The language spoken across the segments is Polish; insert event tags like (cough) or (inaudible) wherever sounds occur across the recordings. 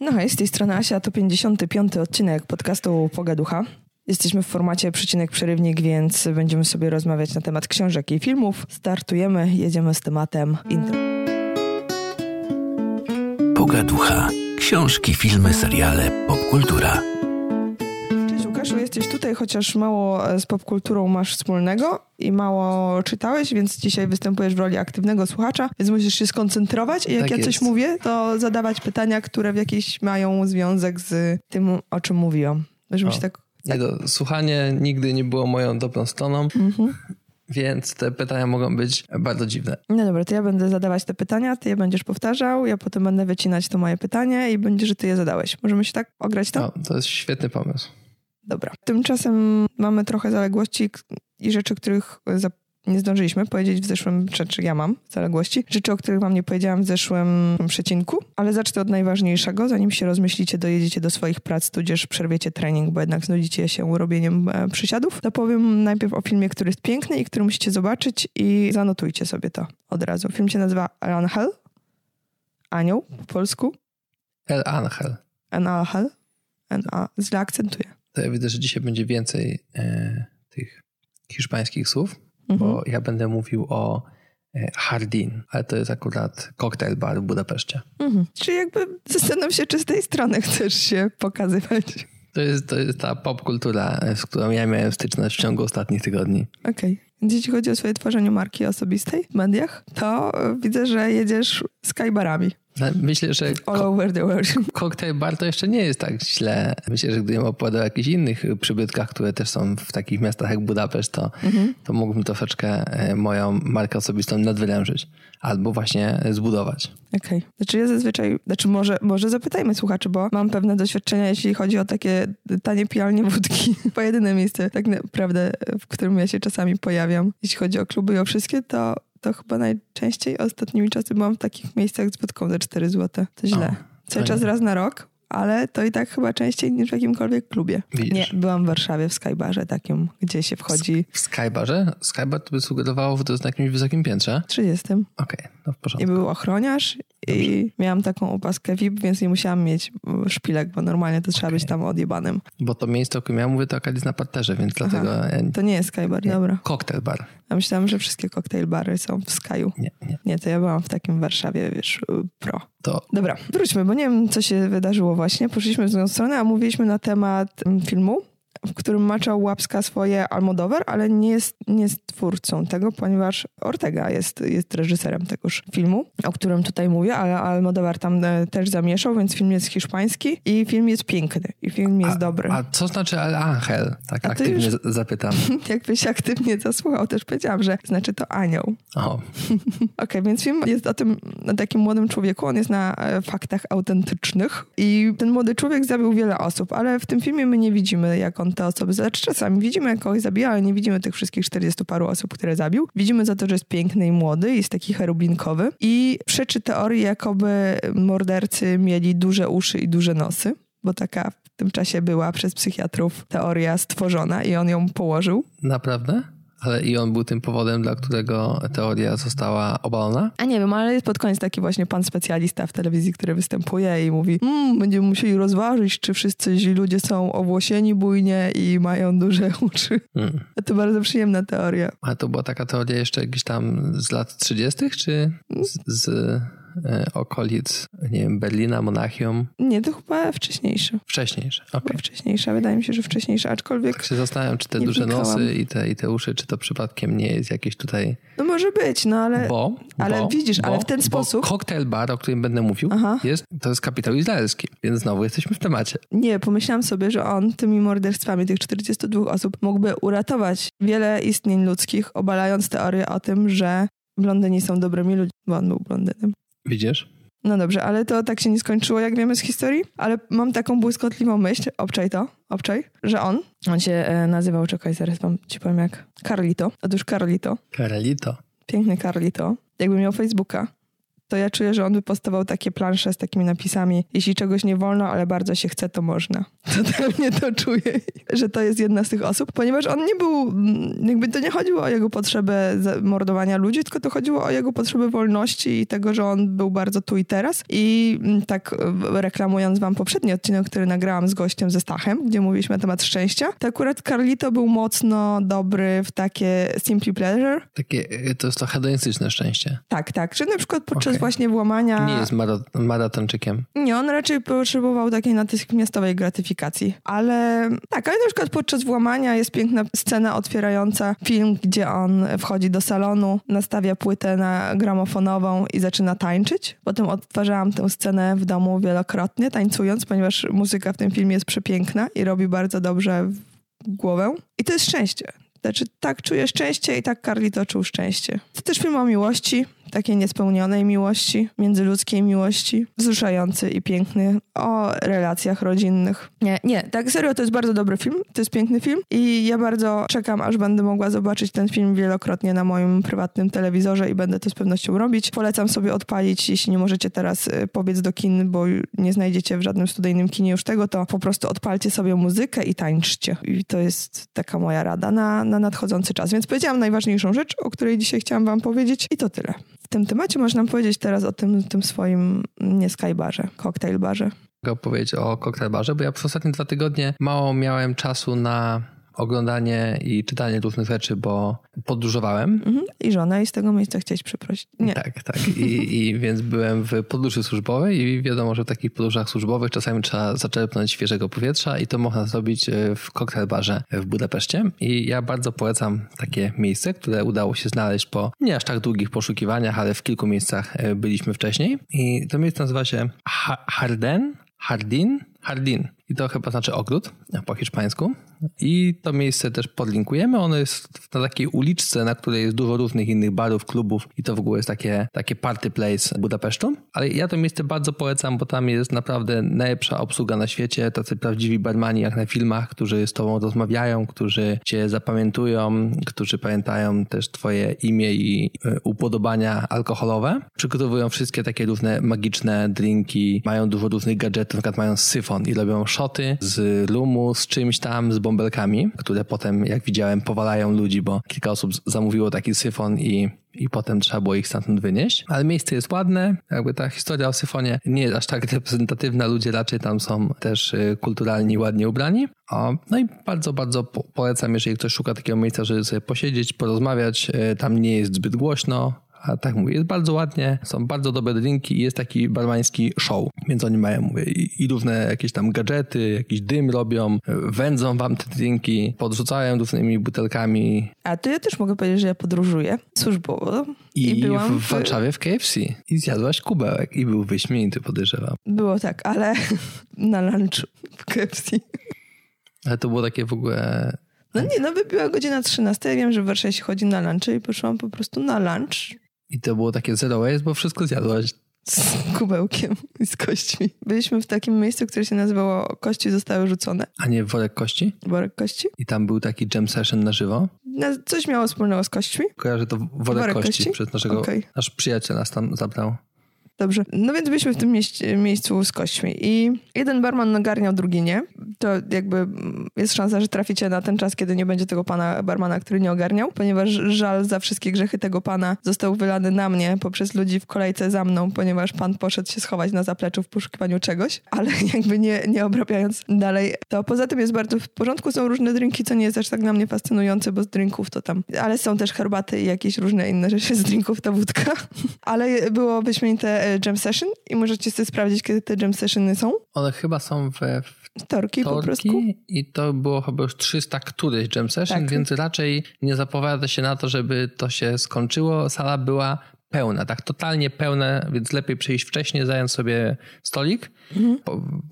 No hej, z tej strony Asia, to 55. odcinek podcastu Pogaducha. Jesteśmy w formacie przecinek przerywnik, więc będziemy sobie rozmawiać na temat książek i filmów. Startujemy, jedziemy z tematem intro. Pogaducha. Książki, filmy, seriale, popkultura. Jesteś tutaj, chociaż mało z popkulturą masz wspólnego i mało czytałeś, więc dzisiaj występujesz w roli aktywnego słuchacza, więc musisz się skoncentrować i jak Tak ja coś jest. mówię, to zadawać pytania, które w jakiś mają związek z tym, o czym mówiłam. Żeby się tak... Nie, to słuchanie nigdy nie było moją dobrą stroną, Mhm. więc te pytania mogą być bardzo dziwne. No dobra, to ja będę zadawać te pytania, ty je będziesz powtarzał, ja potem będę wycinać to moje pytanie i będzie, że ty je zadałeś. Możemy się tak ograć to? No, to jest świetny pomysł. Dobra. Tymczasem mamy trochę zaległości i rzeczy, których nie zdążyliśmy powiedzieć w zeszłym, czy, czy ja mam zaległości, rzeczy, o których wam nie powiedziałam w zeszłym przecinku, ale zacznę od najważniejszego, zanim się rozmyślicie, dojedziecie do swoich prac, tudzież przerwiecie trening, bo jednak znudzicie się robieniem e, przysiadów, to powiem najpierw o filmie, który jest piękny i który musicie zobaczyć i zanotujcie sobie to od razu. Film się nazywa Angel, Anioł po polsku, El Angel. Angel, N-A, źle akcentuję. To ja widzę, że dzisiaj będzie więcej e, tych hiszpańskich słów, Mhm. bo ja będę mówił o e, Hardin, ale to jest akurat koktajl bar w Budapeszcie. Mhm. Czyli jakby zastanów się, czy z tej strony chcesz się pokazywać. To jest, to jest ta popkultura, z którą ja miałem styczność w ciągu ostatnich tygodni. Okej. Więc jeśli chodzi o swoje tworzenie marki osobistej w mediach, to widzę, że jedziesz skybarami Ale Myślę, że all over the world. koktajl bar to jeszcze nie jest tak źle. Myślę, że gdybym opowiadał o jakichś innych przybytkach, które też są w takich miastach jak Budapeszt, to, to mógłbym troszeczkę e, moją markę osobistą nadwyrężyć. Albo właśnie zbudować. Okej. Znaczy ja zazwyczaj, znaczy może, może zapytajmy słuchaczy, bo mam pewne doświadczenia, jeśli chodzi o takie tanie pijalnie wódki. (laughs) Bo jedyne miejsce tak naprawdę, w którym ja się czasami pojawiam, jeśli chodzi o kluby i o wszystkie, to, to chyba najczęściej ostatnimi czasy byłam w takich miejscach z wódką za 4 zł. To źle. O, Cały czas raz na rok, ale to i tak chyba częściej niż w jakimkolwiek klubie. Widzisz. Nie, byłam w Warszawie w Skybarze takim, gdzie się wchodzi W Skybarze? Skybar to by sugerowało, że to jest na jakimś wysokim piętrze. w 30. Okej, no w I porządku. był ochroniarz i miałam taką opaskę VIP, więc nie musiałam mieć mm, szpilek, bo normalnie to trzeba być tam odjebanym. Bo to miejsce, o którym ja mówię, to akad na parterze, więc dlatego... ja- To nie jest Skybar, dobra. Koktajl bar. Ja myślałam, że wszystkie cocktail bary są w Skyu. Nie, nie. Nie, to ja byłam w takim Warszawie, wiesz, y, pro. To Dobra, wróćmy, bo nie wiem, co się wydarzyło właśnie. Poszliśmy w drugą stronę, a mówiliśmy na temat mm, filmu, w którym maczał Łapska swoje Almodovar, ale nie jest, nie jest twórcą tego, ponieważ Ortega jest, jest reżyserem tegoż filmu, o którym tutaj mówię, ale Almodovar tam e, też zamieszał, więc film jest hiszpański i film jest piękny i film jest a, dobry. A co znaczy El Angel? Tak A aktywnie już- zapytam. (laughs) Jakbyś aktywnie zasłuchał, też powiedziałam, że znaczy to anioł. (laughs) Okej, więc film jest o tym o takim młodym człowieku, on jest na e, faktach autentycznych i ten młody człowiek zabił wiele osób, ale w tym filmie my nie widzimy, jak on te osoby, znaczy czasami widzimy, jak kogoś zabija, ale nie widzimy tych wszystkich 40 paru osób, które zabił. Widzimy za to, że jest piękny i młody, jest taki cherubinkowy i przeczy teorii, jakoby mordercy mieli duże uszy i duże nosy, bo taka w tym czasie była przez psychiatrów teoria stworzona i on ją położył. naprawdę? Ale i on był tym powodem, dla którego teoria została obalona? A nie wiem, ale jest pod koniec taki właśnie pan specjalista w telewizji, który występuje i mówi, mmm, będziemy musieli rozważyć, czy wszyscy źli ludzie są owłosieni bujnie i mają duże (laughs) uszy. Hmm. To bardzo przyjemna teoria. A to była taka teoria jeszcze gdzieś tam z lat 30., czy z, z okolic, nie wiem, Berlina, Monachium? Nie, to chyba wcześniejsze. Wcześniejsze. Okej. Chyba wcześniejsze, wydaje mi się, że wcześniejsze, aczkolwiek Tak się zastanawiam, czy te duże wnikałam. nosy i te, i te uszy, czy to przypadkiem nie jest jakieś tutaj... no może być, no ale Bo, ale bo, widzisz, bo, ale w ten sposób- koktajl bar, o którym będę mówił, Aha. jest, to jest kapitał izraelski, więc znowu jesteśmy w temacie. nie, pomyślałam sobie, że on tymi morderstwami tych 42 osób mógłby uratować wiele istnień ludzkich, obalając teorię o tym, że blondyni są dobrymi ludźmi, bo on był blondynem. Widzisz? No dobrze, ale to tak się nie skończyło, jak wiemy z historii, ale mam taką błyskotliwą myśl, obczaj to, obczaj, że on, on się e, nazywał, czekaj, zaraz wam ci powiem jak, Carlito. Otóż Carlito, Karelito. piękny Carlito, jakby miał Facebooka, to ja czuję, że on wypostował takie plansze z takimi napisami jeśli czegoś nie wolno, ale bardzo się chce, to można. Totalnie (laughs) to czuję, że to jest jedna z tych osób, ponieważ on nie był, mm, jakby to nie chodziło o jego potrzebę mordowania ludzi, tylko to chodziło o jego potrzebę wolności i tego, że on był bardzo tu i teraz. I mm, tak reklamując wam poprzedni odcinek, który nagrałam z gościem ze Stachem, gdzie mówiliśmy na temat szczęścia, to akurat Carlito był mocno dobry w takie simply pleasure. Takie, to jest to hedonistyczne szczęście. Tak, tak. Że na przykład podczas okay. Właśnie włamania... Nie jest maratonczykiem. Nie, on raczej potrzebował takiej natychmiastowej gratyfikacji. Ale tak, ale na przykład podczas włamania jest piękna scena otwierająca film, gdzie on wchodzi do salonu, nastawia płytę na gramofonową i zaczyna tańczyć. Potem odtwarzałam tę scenę w domu wielokrotnie, tańcując, ponieważ muzyka w tym filmie jest przepiękna i robi bardzo dobrze głowę. I to jest szczęście. Znaczy, tak czuję szczęście i tak Carlito czuł szczęście. To też film o miłości, takiej niespełnionej miłości, międzyludzkiej miłości, wzruszający i piękny, o relacjach rodzinnych. Nie, nie, tak serio, to jest bardzo dobry film, to jest piękny film i ja bardzo czekam, aż będę mogła zobaczyć ten film wielokrotnie na moim prywatnym telewizorze i będę to z pewnością robić. Polecam sobie odpalić, jeśli nie możecie teraz y, pobiec do kin, bo nie znajdziecie w żadnym studyjnym kinie już tego, to po prostu odpalcie sobie muzykę i tańczcie. I to jest taka moja rada na, na nadchodzący czas. Więc powiedziałam najważniejszą rzecz, o której dzisiaj chciałam wam powiedzieć i to tyle tym temacie można powiedzieć teraz o tym, tym swoim nie skybarze, cocktail barze. Mogę opowiedzieć o cocktail barze, bo ja przez ostatnie dwa tygodnie mało miałem czasu na oglądanie i czytanie różnych rzeczy, bo podróżowałem. Mhm. I żona i z tego miejsca chciałeś przeprosić. Nie. Tak, tak. I, I więc byłem w podróży służbowej i wiadomo, że w takich podróżach służbowych czasami trzeba zaczerpnąć świeżego powietrza i to można zrobić e, w cocktail barze w Budapeszcie. I ja bardzo polecam takie miejsce, które udało się znaleźć po nie aż tak długich poszukiwaniach, ale w kilku miejscach e, byliśmy wcześniej. I to miejsce nazywa się Harden, Hardin, Hardin. I to chyba znaczy ogród po hiszpańsku. I to miejsce też podlinkujemy. Ono jest na takiej uliczce, na której jest dużo różnych innych barów, klubów i to w ogóle jest takie, takie party place Budapesztu. Ale ja to miejsce bardzo polecam, bo tam jest naprawdę najlepsza obsługa na świecie. Tacy prawdziwi barmani jak na filmach, którzy z tobą rozmawiają, którzy cię zapamiętują, którzy pamiętają też twoje imię i e, upodobania alkoholowe. Przygotowują wszystkie takie różne magiczne drinki, mają dużo różnych gadżetów, na przykład mają syfon i robią z rumu, z czymś tam, z bąbelkami, które potem, jak widziałem, powalają ludzi, bo kilka osób zamówiło taki syfon i i potem trzeba było ich stamtąd wynieść. Ale miejsce jest ładne, jakby ta historia o syfonie nie jest aż tak reprezentatywna, ludzie raczej tam są też y, kulturalni, ładnie ubrani. No i bardzo, bardzo polecam, jeżeli ktoś szuka takiego miejsca, żeby sobie posiedzieć, porozmawiać, y, tam nie jest zbyt głośno, a tak mówię, jest bardzo ładnie, są bardzo dobre drinki i jest taki barmański show. Więc oni mają, mówię, i, i różne jakieś tam gadżety, jakiś dym robią, wędzą wam te drinki, podrzucają różnymi butelkami. A to ja też mogę powiedzieć, że ja podróżuję służbowo. I, I byłam w Warszawie w KFC. I zjadłaś kubełek i był wyśmienity, podejrzewam. Było tak, ale (laughs) na lunch w KFC. Ale to było takie w ogóle... No nie, no wybiła godzina 13. Ja wiem, że w Warszawie się chodzi na lunch i poszłam po prostu na lunch i to było takie zero waste, bo wszystko zjadłaś. Z kubełkiem i z kośćmi. Byliśmy w takim miejscu, które się nazywało Kości zostały rzucone. A nie worek kości? Worek kości. I tam był taki jam session na żywo? Coś miało wspólnego z kośćmi. Kojarzę to worek, worek kości, kości, przez naszego, okay. nasz przyjaciel nas tam zabrał. Dobrze. No więc byliśmy w tym miejscu z kośćmi i jeden barman nagarniał, drugi nie. To jakby jest szansa, że traficie na ten czas, kiedy nie będzie tego pana barmana, który nie ogarniał, ponieważ żal za wszystkie grzechy tego pana został wylany na mnie poprzez ludzi w kolejce za mną, ponieważ pan poszedł się schować na zapleczu w poszukiwaniu czegoś, (laughs) ale jakby nie, nie obrabiając dalej. To poza tym jest bardzo w porządku. Są różne drinki, co nie jest aż tak dla mnie fascynujące, bo z drinków to tam, ale są też herbaty i jakieś różne inne rzeczy z drinków, ta wódka. (laughs) Ale było wyśmienite jam session i możecie sobie sprawdzić, kiedy te jam sessiony są. One chyba są we Torki, po prostu. I to było chyba już 300 któryś jam session, tak. więc raczej nie zapowiada się na to, żeby to się skończyło. Sala była pełne, tak totalnie pełne, więc lepiej przyjść wcześniej, zająć sobie stolik. Mhm.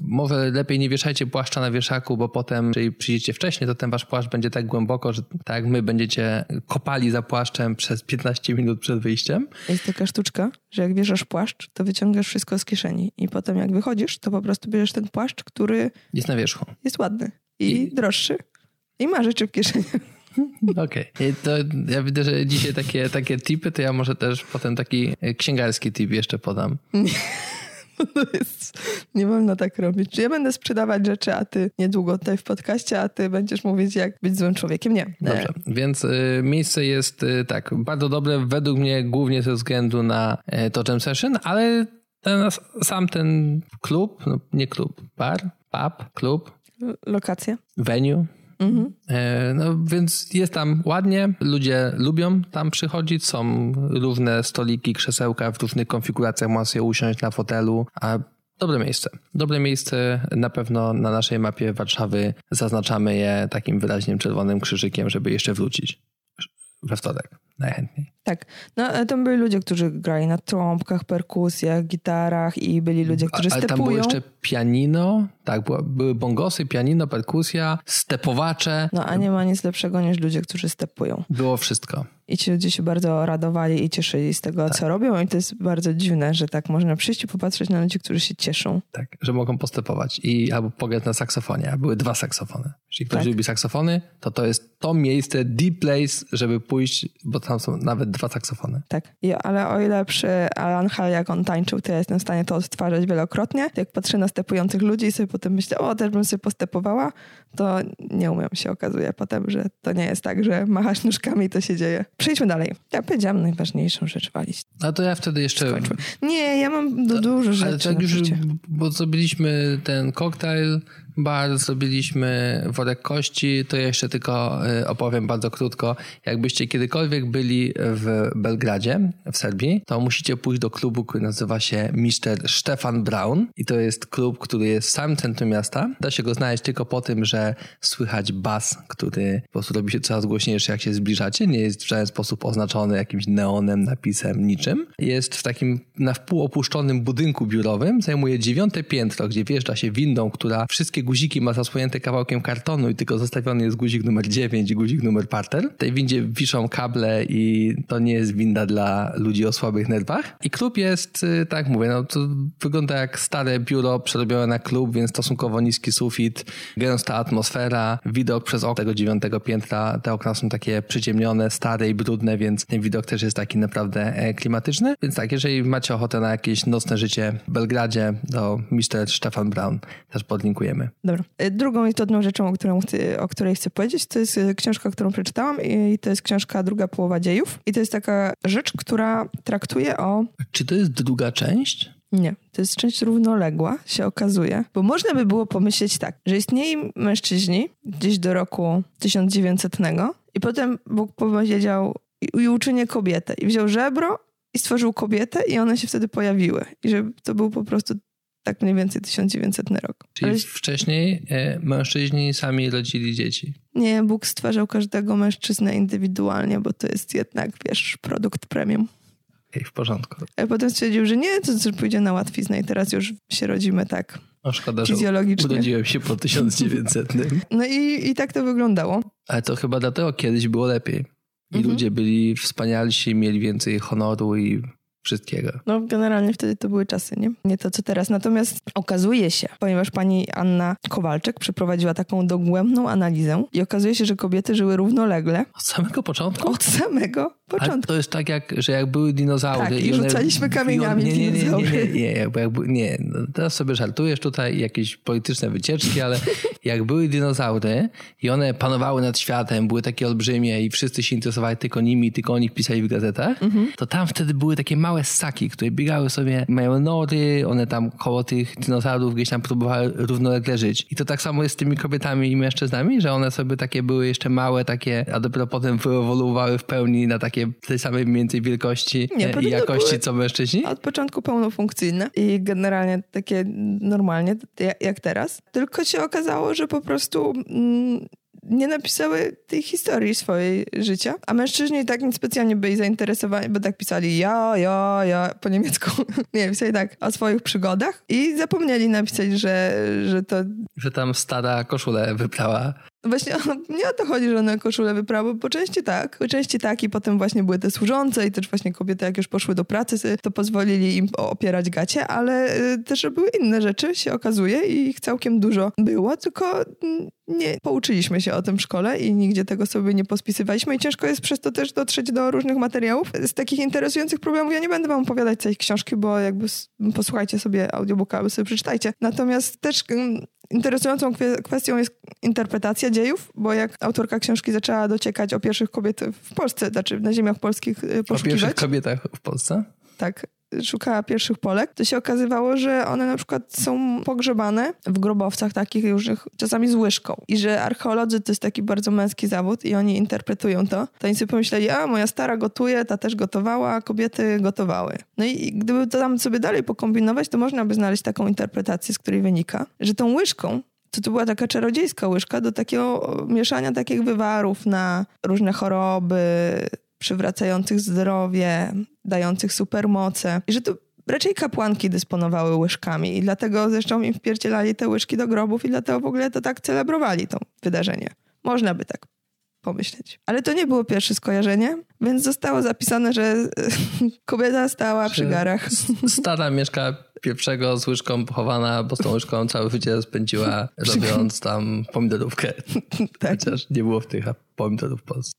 Może lepiej nie wieszajcie płaszcza na wieszaku, bo potem, jeżeli przyjdziecie wcześniej, to ten wasz płaszcz będzie tak głęboko, że tak jak my będziecie kopali za płaszczem przez 15 minut przed wyjściem. Jest taka sztuczka, że jak wieszasz płaszcz, to wyciągasz wszystko z kieszeni i potem jak wychodzisz, to po prostu bierzesz ten płaszcz, który... Jest na wierzchu. Jest ładny i, I... droższy i ma rzeczy w kieszeni. (laughs) Okej. Okay. To ja widzę, że dzisiaj takie, takie tipy, to ja może też potem taki księgarski tip jeszcze podam. (laughs) (laughs) Jest, nie wolno tak robić. Czy ja będę sprzedawać rzeczy, a ty niedługo tutaj w podcaście, a ty będziesz mówić, jak być złym człowiekiem? Nie. Dobrze, więc y, miejsce jest y, tak, bardzo dobre według mnie głównie ze względu na y, to Jam Session, ale ten, sam ten klub, no nie klub, bar, pub, klub. Lokacja. Venue Mhm. E, no więc jest tam ładnie, ludzie lubią tam przychodzić, są różne stoliki, krzesełka w różnych konfiguracjach, można sobie usiąść na fotelu, a Dobre miejsce. Dobre miejsce na pewno na naszej mapie Warszawy zaznaczamy je takim wyraźnym czerwonym krzyżykiem, żeby jeszcze wrócić we wtorek najchętniej. Tak. No, tam byli ludzie, którzy grali na trąbkach, perkusjach, gitarach i byli ludzie, którzy Ale stepują. tam było jeszcze pianino, tak, były bongosy, pianino, perkusja, stepowacze. No a nie ma nic lepszego niż ludzie, którzy stepują. Było wszystko. I ci ludzie się bardzo radowali i cieszyli z tego, tak. co robią. I to jest bardzo dziwne, że tak można przyjść i popatrzeć na ludzi, którzy się cieszą. Tak, że mogą postepować i albo pograć na saksofonie. A były dwa saksofony. Jeśli ktoś tak. lubi saksofony, to to jest to miejsce, deep place, żeby pójść, bo tam są nawet dwa saksofony. Tak, I, ale o ile przy Alan Hall, jak on tańczył, to ja jestem w stanie to odtwarzać wielokrotnie. Jak patrzę na stepujących ludzi i sobie potem myślę, o, też bym sobie postepowała, to nie umiem się okazuje potem, że to nie jest tak, że machasz nóżkami i to się dzieje. Przejdźmy dalej. Ja powiedziałam najważniejszą rzecz walić. A to ja wtedy jeszcze... Skończmy. Nie, ja mam du dużo rzeczy. Ale tak już, bo zrobiliśmy ten koktajl, bar, zrobiliśmy worek kości, to jeszcze tylko y, opowiem bardzo krótko. Jakbyście kiedykolwiek byli w Belgradzie, w Serbii, to musicie pójść do klubu, który nazywa się Mr. Stefan Brown i to jest klub, który jest w samym centrum miasta. Da się go znaleźć tylko po tym, że słychać bas, który po prostu robi się coraz głośniejszy, jak się zbliżacie. Nie jest w żaden sposób oznaczony jakimś neonem, napisem, niczym. Jest w takim na wpół opuszczonym budynku biurowym. Zajmuje dziewiąte piętro, gdzie wjeżdża się windą, która wszystkie guziki ma zasłonięte kawałkiem kartonu i tylko zostawiony jest guzik numer 9 i guzik numer parter. W tej windzie wiszą kable i to nie jest winda dla ludzi o słabych nerwach. I klub jest, y, tak mówię, no to wygląda jak stare biuro przerobione na klub, więc stosunkowo niski sufit, gęsta atmosfera, widok przez okno tego dziewiątego piętra. Te okna są takie przyciemnione, stare i brudne, więc ten widok też jest taki naprawdę e, klimatyczny. Więc tak, jeżeli macie ochotę na jakieś nocne życie w Belgradzie, to Mr. Stefan Brown też podlinkujemy. Dobra. E, drugą istotną rzeczą, o, którą chcę, o której chcę powiedzieć, to jest e, książka, którą przeczytałam i to jest książka Druga połowa dziejów. I to jest taka rzecz, która traktuje o... Czy to jest druga część? Nie, to jest część równoległa, się okazuje. Bo można by było pomyśleć tak, że istnieli mężczyźni gdzieś do roku 1900 i potem Bóg powiedział i, i uczynię kobietę. I wziął żebro i stworzył kobietę i one się wtedy pojawiły. I że to był po prostu tak mniej więcej 1900 rok. Czyli Ale... wcześniej e, mężczyźni sami rodzili dzieci. Nie, Bóg stwarzał każdego mężczyznę indywidualnie, bo to jest jednak, wiesz, produkt premium. Okej, w porządku. A potem stwierdził, że nie, to, to pójdzie na łatwiznę i teraz już się rodzimy tak no szkoda, że urodziłem się po 1900. (laughs) No i, i tak to wyglądało. Ale to chyba dlatego kiedyś było lepiej. I mhm. ludzie byli wspanialsi, mieli więcej honoru i wszystkiego. No generalnie wtedy to były czasy, nie? Nie to co teraz. Natomiast okazuje się, ponieważ pani Anna Kowalczyk przeprowadziła taką dogłębną analizę i okazuje się, że kobiety żyły równolegle. Od samego początku? Od samego początku. Ale to jest tak, jak, że jak były dinozaury. Tak, i, i rzucaliśmy kamieniami nie, nie, nie, nie, nie, nie, jakby, jakby, nie. No, teraz sobie żartujesz tutaj jakieś polityczne wycieczki, ale (laughs) jak były dinozaury i one panowały nad światem, były takie olbrzymie i wszyscy się interesowali tylko nimi, tylko o nich pisali w gazetach, mhm. to tam wtedy były takie małe ssaki, które biegały sobie, mają nory, one tam koło tych dinozaurów gdzieś tam próbowały równolegle żyć. I to tak samo jest z tymi kobietami i mężczyznami, że one sobie takie były jeszcze małe, takie, a dopiero potem wyewoluowały w pełni na takie tej samej mniej więcej wielkości Nie, e, i jakości co mężczyźni? Od początku pełnofunkcyjne i generalnie takie normalnie, jak teraz. Tylko się okazało, że po prostu mm, nie napisały tej historii swojej życia, a mężczyźni tak nic specjalnie byli zainteresowani, bo tak pisali ja, ja, ja po niemiecku. (laughs) nie, pisali tak o swoich przygodach. I zapomnieli napisać, że, że to... Że tam stada koszulę wyprała Właśnie nie o to chodzi, że one koszulę wyprawy, po części tak. Po części tak i potem właśnie były te służące i też właśnie kobiety jak już poszły do pracy, to pozwolili im opierać gacie, ale y, też były inne rzeczy, się okazuje i ich całkiem dużo było, tylko nie pouczyliśmy się o tym w szkole i nigdzie tego sobie nie pospisywaliśmy i ciężko jest przez to też dotrzeć do różnych materiałów. Z takich interesujących problemów ja nie będę wam opowiadać całej książki, bo jakby posłuchajcie sobie audiobooka, albo sobie przeczytajcie. Natomiast też mm, interesującą kwestią jest interpretacja dziejów, bo jak autorka książki zaczęła dociekać o pierwszych kobietach w Polsce, znaczy na ziemiach polskich y, poszukiwać. O pierwszych kobietach w Polsce? Tak szukała pierwszych Polek, to się okazywało, że one na przykład są pogrzebane w grobowcach takich różnych, czasami z łyżką. I że archeolodzy to jest taki bardzo męski zawód i oni interpretują to. To oni sobie pomyśleli, a moja stara gotuje, ta też gotowała, kobiety gotowały. No i gdyby to tam sobie dalej pokombinować, to można by znaleźć taką interpretację, z której wynika, że tą łyżką to to była taka czarodziejska łyżka do takiego mieszania takich wywarów na różne choroby, przywracających zdrowie, dających supermoce. I że to raczej kapłanki dysponowały łyżkami i dlatego zresztą im wpierdzielali te łyżki do grobów i dlatego w ogóle to tak celebrowali to wydarzenie. Można by tak pomyśleć. Ale to nie było pierwsze skojarzenie, więc zostało zapisane, że (laughs) kobieta stała przy garach. Stara mieszka pierwszego z łyżką pochowana, bo z tą łyżką cały życie spędziła robiąc tam pomidorówkę. (laughs) tak. Chociaż nie było w tych pomidorów w Polsce.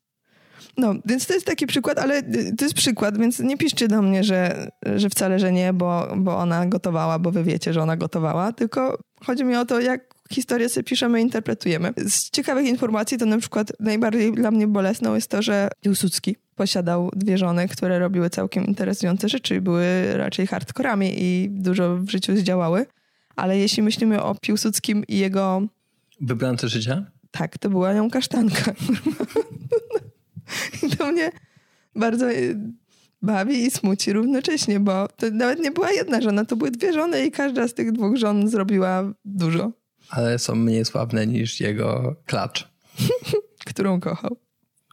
No, więc to jest taki przykład, ale to jest przykład, więc nie piszcie do mnie, że, że wcale, że nie, bo, bo ona gotowała, bo wy wiecie, że ona gotowała, tylko chodzi mi o to, jak historię sobie piszemy interpretujemy. Z ciekawych informacji to na przykład najbardziej dla mnie bolesną jest to, że Piłsudski posiadał dwie żony, które robiły całkiem interesujące rzeczy i były raczej hardkorami i dużo w życiu zdziałały. Ale jeśli myślimy o Piłsudskim i jego... Wybrance życia? Tak, to była nią kasztanka. (laughs) I to mnie bardzo y, bawi i smuci równocześnie, bo to nawet nie była jedna żona, to były dwie żony i każda z tych dwóch żon zrobiła dużo. Ale są mniej sławne niż jego klacz. (laughs) Którą kochał.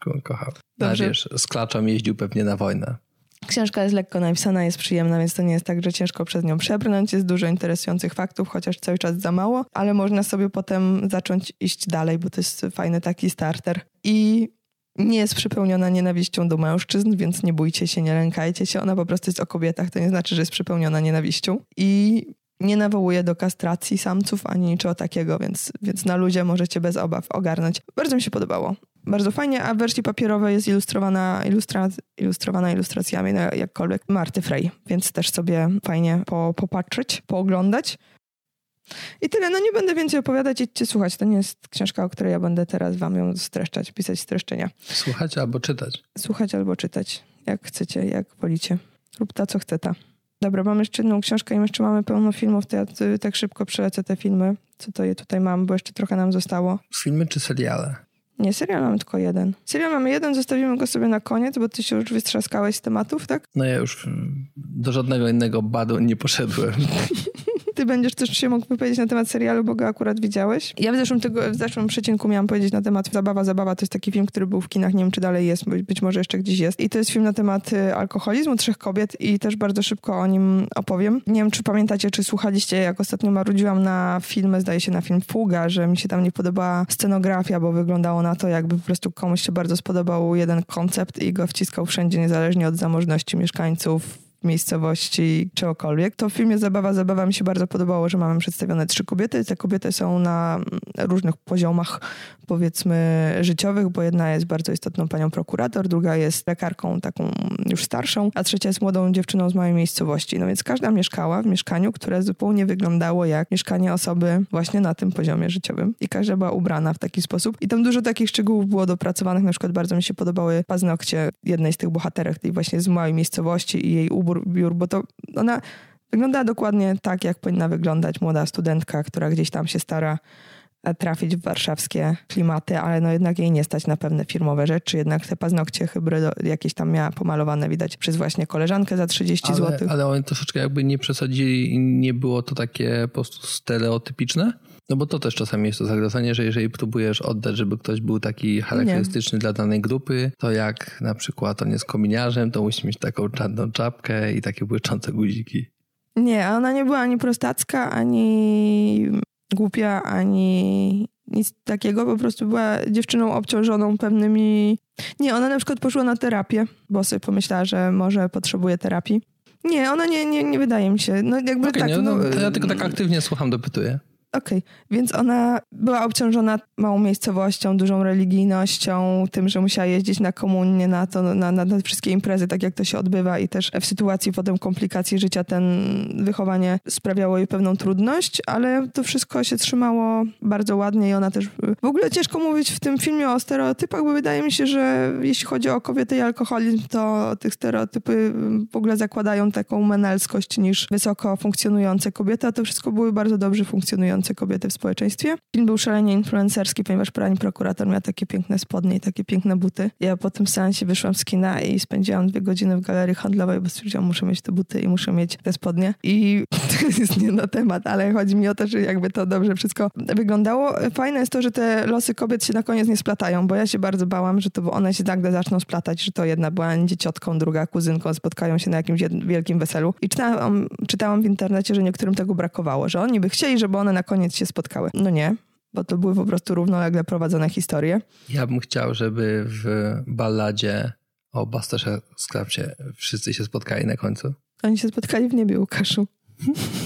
Którą kochał. Dobrze. A wiesz, z klaczą jeździł pewnie na wojnę. Książka jest lekko napisana, jest przyjemna, więc to nie jest tak, że ciężko przez nią przebrnąć. Jest dużo interesujących faktów, chociaż cały czas za mało, ale można sobie potem zacząć iść dalej, bo to jest fajny taki starter. I nie jest przepełniona nienawiścią do mężczyzn, więc nie bójcie się, nie lękajcie się. Ona po prostu jest o kobietach, to nie znaczy, że jest przepełniona nienawiścią. I nie nawołuje do kastracji samców ani niczego takiego, więc, więc na ludzie możecie bez obaw ogarnąć. Bardzo mi się podobało. Bardzo fajnie, a w wersji papierowej jest ilustrowana, ilustra, ilustrowana ilustracjami, no jakkolwiek, Marty Frey, więc też sobie fajnie po, popatrzeć, pooglądać. I tyle, no nie będę więcej opowiadać, idźcie słuchać. To nie jest książka, o której ja będę teraz wam ją streszczać, pisać streszczenia. Słuchać albo czytać. Słuchać albo czytać, jak chcecie, jak wolicie. Lub ta, co chce ta. Dobra, mam jeszcze jedną książkę i jeszcze mamy pełno filmów, to ja tak szybko przelecę te filmy, co to je tutaj mam, bo jeszcze trochę nam zostało. Filmy czy seriale? Nie, serial mamy tylko jeden. Serial mamy jeden, zostawimy go sobie na koniec, bo ty się już wystrzaskałeś z tematów, tak? No ja już do żadnego innego badu nie poszedłem. (laughs) Ty będziesz też się mógł wypowiedzieć na temat serialu, bo go akurat widziałeś. Ja w zeszłym, w zeszłym przecinku miałam powiedzieć na temat Zabawa, Zabawa. To jest taki film, który był w kinach, nie wiem czy dalej jest, być może jeszcze gdzieś jest. I to jest film na temat y, alkoholizmu trzech kobiet i też bardzo szybko o nim opowiem. Nie wiem, czy pamiętacie, czy słuchaliście, jak ostatnio marudziłam na filmy, zdaje się na film Fuga, że mi się tam nie podobała scenografia, bo wyglądało na to, jakby po prostu komuś się bardzo spodobał jeden koncept i go wciskał wszędzie, niezależnie od zamożności mieszkańców, miejscowości, czegokolwiek. To w filmie Zabawa, Zabawa mi się bardzo podobało, że mamy przedstawione trzy kobiety. Te kobiety są na różnych poziomach, powiedzmy, życiowych, bo jedna jest bardzo istotną panią prokurator, druga jest lekarką taką już starszą, a trzecia jest młodą dziewczyną z małej miejscowości. No więc każda mieszkała w mieszkaniu, które zupełnie wyglądało jak mieszkanie osoby właśnie na tym poziomie życiowym. I każda była ubrana w taki sposób. I tam dużo takich szczegółów było dopracowanych. Na przykład bardzo mi się podobały paznokcie jednej z tych bohaterek, tej właśnie z małej miejscowości i jej ubór biur, bo to ona wygląda dokładnie tak, jak powinna wyglądać młoda studentka, która gdzieś tam się stara e, trafić w warszawskie klimaty, ale no jednak jej nie stać na pewne firmowe rzeczy, jednak te paznokcie hybrydo jakieś tam miała pomalowane, widać przez właśnie koleżankę za 30 ale, zł. Ale oni troszeczkę jakby nie przesadzili i nie było to takie po prostu stereotypiczne? No bo to też czasami jest to zagrożenie, że jeżeli próbujesz oddać, żeby ktoś był taki charakterystyczny nie. dla danej grupy, to jak na przykład on jest kominiarzem, to musi mieć taką czarną czapkę i takie błyszczące guziki. Nie, ona nie była ani prostacka, ani głupia, ani Nic takiego, po prostu była dziewczyną obciążoną pewnymi... Nie, ona na przykład poszła na terapię, bo sobie pomyślała, że może potrzebuje terapii. Nie, ona nie, nie, nie wydaje mi się. No jakby okay, tak, nie, no, no, ja tylko tak aktywnie słucham, dopytuję. Okej, okay. więc ona była obciążona małą miejscowością, dużą religijnością, tym, że musiała jeździć na komunię, na to, na, na, wszystkie imprezy, tak jak to się odbywa i też w sytuacji potem komplikacji życia ten wychowanie sprawiało jej pewną trudność, ale to wszystko się trzymało bardzo ładnie i ona też... W ogóle ciężko mówić w tym filmie o stereotypach, bo wydaje mi się, że jeśli chodzi o kobiety i alkoholizm, to tych stereotypy w ogóle zakładają taką menelskość niż wysoko funkcjonujące kobiety, a to wszystko były bardzo dobrze funkcjonujące kobiety w społeczeństwie. Film był szalenie influencerski, ponieważ pani prokurator miała takie piękne spodnie i takie piękne buty. Ja po tym seansie wyszłam z kina i spędziłam dwie godziny w galerii handlowej, bo stwierdziłam, muszę mieć te buty i muszę mieć te spodnie. I (laughs) to jest nie na temat, ale chodzi mi o to, że jakby to dobrze wszystko wyglądało. Fajne jest to, że te losy kobiet się na koniec nie splatają, bo ja się bardzo bałam, że to one się nagle zaczną splatać, że to jedna była dzieciotką, druga kuzynką, spotkają się na jakimś wielkim weselu. I czytałam, czytałam w internecie, że niektórym tego brakowało, że oni by chcieli, żeby one na koniec koniec się spotkały. No nie, bo to były po prostu równolegle prowadzone historie. Ja bym chciał, żeby w balladzie o Basterze Skrapcie wszyscy się spotkali na końcu. Oni się spotkali w niebie, Łukaszu.